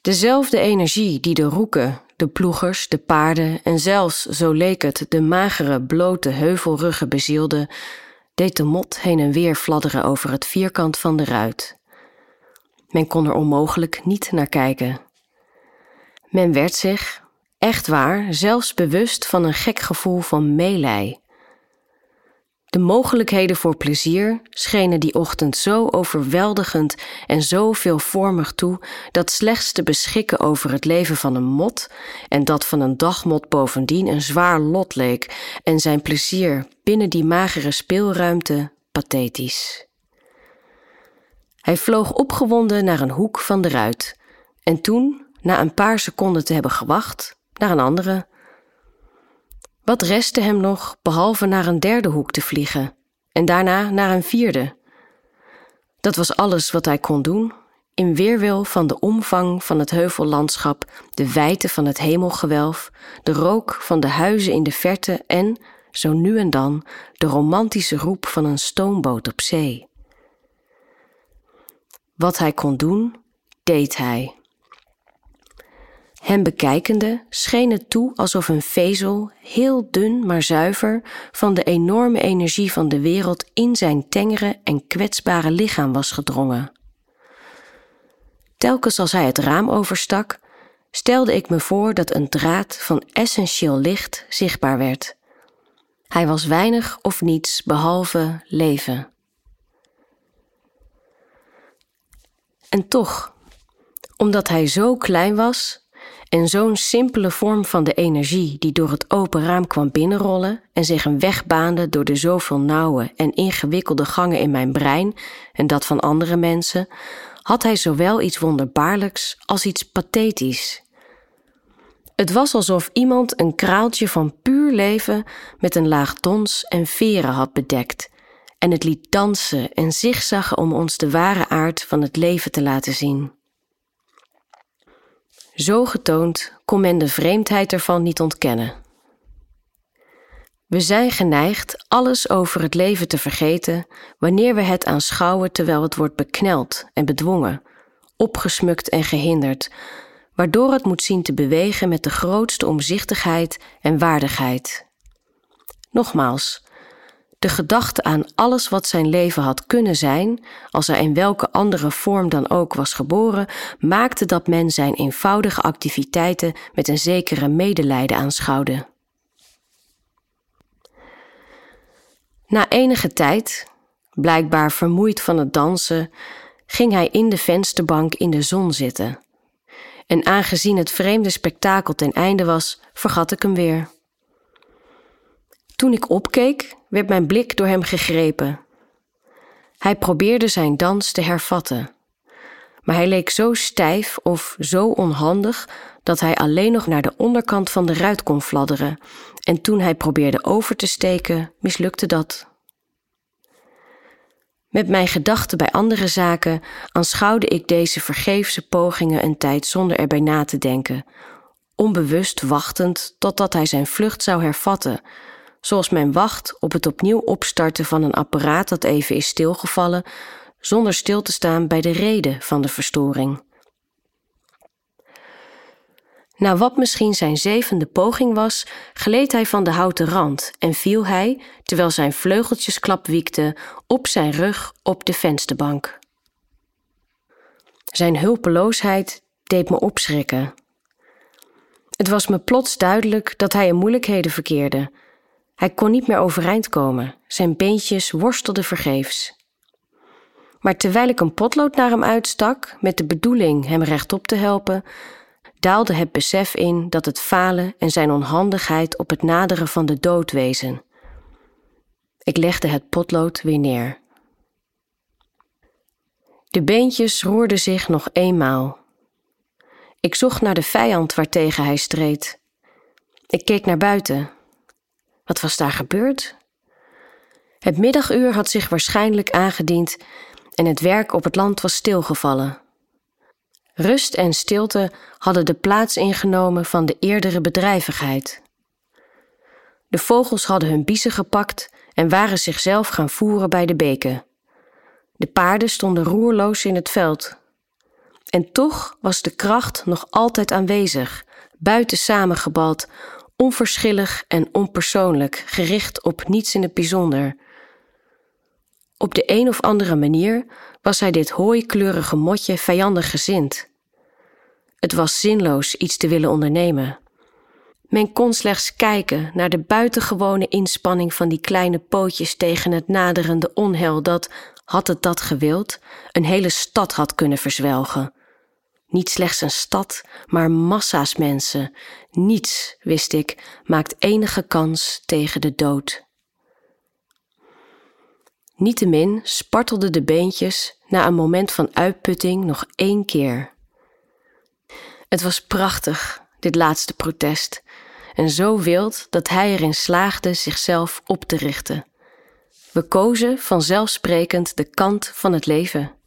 Dezelfde energie die de roeken, de ploegers, de paarden en zelfs, zo leek het, de magere, blote heuvelruggen bezielde, deed de mot heen en weer fladderen over het vierkant van de ruit. Men kon er onmogelijk niet naar kijken. Men werd zich, echt waar, zelfs bewust van een gek gevoel van meelij. De mogelijkheden voor plezier schenen die ochtend zo overweldigend en zo veelvormig toe dat slechts te beschikken over het leven van een mot en dat van een dagmot bovendien een zwaar lot leek en zijn plezier binnen die magere speelruimte pathetisch. Hij vloog opgewonden naar een hoek van de ruit en toen, na een paar seconden te hebben gewacht, naar een andere wat restte hem nog behalve naar een derde hoek te vliegen en daarna naar een vierde? Dat was alles wat hij kon doen, in weerwil van de omvang van het heuvellandschap, de wijdte van het hemelgewelf, de rook van de huizen in de verte en, zo nu en dan, de romantische roep van een stoomboot op zee. Wat hij kon doen, deed hij. Hem bekijkende scheen het toe alsof een vezel, heel dun maar zuiver, van de enorme energie van de wereld in zijn tengere en kwetsbare lichaam was gedrongen. Telkens als hij het raam overstak, stelde ik me voor dat een draad van essentieel licht zichtbaar werd. Hij was weinig of niets behalve leven. En toch, omdat hij zo klein was, en zo'n simpele vorm van de energie die door het open raam kwam binnenrollen en zich een weg baande door de zoveel nauwe en ingewikkelde gangen in mijn brein en dat van andere mensen, had hij zowel iets wonderbaarlijks als iets pathetisch. Het was alsof iemand een kraaltje van puur leven met een laag dons en veren had bedekt en het liet dansen en zigzaggen om ons de ware aard van het leven te laten zien. Zo getoond kon men de vreemdheid ervan niet ontkennen. We zijn geneigd alles over het leven te vergeten wanneer we het aanschouwen terwijl het wordt bekneld en bedwongen, opgesmukt en gehinderd, waardoor het moet zien te bewegen met de grootste omzichtigheid en waardigheid. Nogmaals, de gedachte aan alles wat zijn leven had kunnen zijn, als hij in welke andere vorm dan ook was geboren, maakte dat men zijn eenvoudige activiteiten met een zekere medelijden aanschouwde. Na enige tijd, blijkbaar vermoeid van het dansen, ging hij in de vensterbank in de zon zitten. En aangezien het vreemde spektakel ten einde was, vergat ik hem weer. Toen ik opkeek, werd mijn blik door hem gegrepen. Hij probeerde zijn dans te hervatten, maar hij leek zo stijf of zo onhandig dat hij alleen nog naar de onderkant van de ruit kon fladderen, en toen hij probeerde over te steken, mislukte dat. Met mijn gedachten bij andere zaken aanschouwde ik deze vergeefse pogingen een tijd zonder erbij na te denken, onbewust wachtend totdat hij zijn vlucht zou hervatten, zoals men wacht op het opnieuw opstarten van een apparaat dat even is stilgevallen, zonder stil te staan bij de reden van de verstoring. Na wat misschien zijn zevende poging was, gleed hij van de houten rand en viel hij, terwijl zijn vleugeltjes klapwiekten, op zijn rug op de vensterbank. Zijn hulpeloosheid deed me opschrikken. Het was me plots duidelijk dat hij in moeilijkheden verkeerde. Hij kon niet meer overeind komen, zijn beentjes worstelden vergeefs. Maar terwijl ik een potlood naar hem uitstak, met de bedoeling hem rechtop te helpen, daalde het besef in dat het falen en zijn onhandigheid op het naderen van de dood wezen. Ik legde het potlood weer neer. De beentjes roerden zich nog eenmaal. Ik zocht naar de vijand waartegen hij streed. Ik keek naar buiten. Wat was daar gebeurd? Het middaguur had zich waarschijnlijk aangediend en het werk op het land was stilgevallen. Rust en stilte hadden de plaats ingenomen van de eerdere bedrijvigheid. De vogels hadden hun biezen gepakt en waren zichzelf gaan voeren bij de beken. De paarden stonden roerloos in het veld. En toch was de kracht nog altijd aanwezig, buiten samengebald, onverschillig en onpersoonlijk, gericht op niets in het bijzonder. Op de een of andere manier was hij dit hooikleurige motje vijandig gezind. Het was zinloos iets te willen ondernemen. Men kon slechts kijken naar de buitengewone inspanning van die kleine pootjes tegen het naderende onheil dat, had het dat gewild, een hele stad had kunnen verzwelgen. Niet slechts een stad, maar massa's mensen. Niets, wist ik, maakt enige kans tegen de dood. Niettemin spartelden de beentjes na een moment van uitputting nog één keer. Het was prachtig, dit laatste protest, en zo wild dat hij erin slaagde zichzelf op te richten. We kozen vanzelfsprekend de kant van het leven.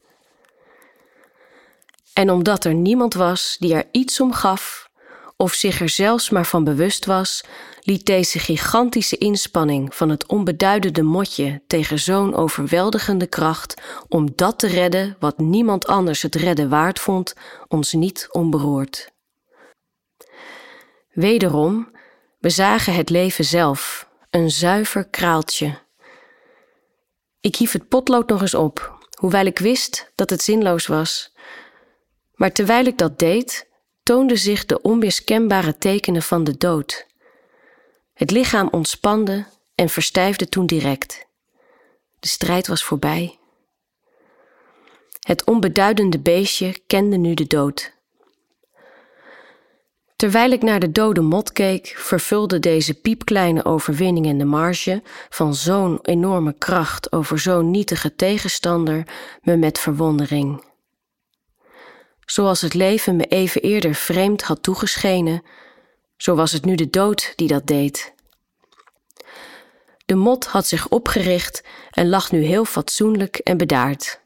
En omdat er niemand was die er iets om gaf, of zich er zelfs maar van bewust was, liet deze gigantische inspanning van het onbeduidende motje tegen zo'n overweldigende kracht om dat te redden wat niemand anders het redden waard vond, ons niet onberoerd. Wederom, we zagen het leven zelf, een zuiver kraaltje. Ik hief het potlood nog eens op, hoewel ik wist dat het zinloos was. Maar terwijl ik dat deed, toonden zich de onweerskenbare tekenen van de dood. Het lichaam ontspande en verstijfde toen direct. De strijd was voorbij. Het onbeduidende beestje kende nu de dood. Terwijl ik naar de dode mot keek, vervulde deze piepkleine overwinning in de marge van zo'n enorme kracht over zo'n nietige tegenstander me met verwondering. Zoals het leven me even eerder vreemd had toegeschenen, Zo was het nu de dood die dat deed. De mot had zich opgericht en lag nu heel fatsoenlijk en bedaard.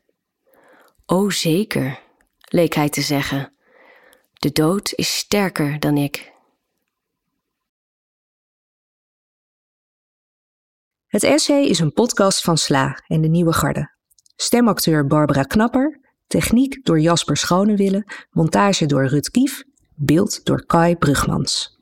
O zeker, leek hij te zeggen. De dood is sterker dan ik. Het essay is een podcast van Sla en de Nieuwe Garde. Stemacteur Barbara Knapper, techniek door Jasper Schonewille, montage door Rut Kief, beeld door Kai Brugmans.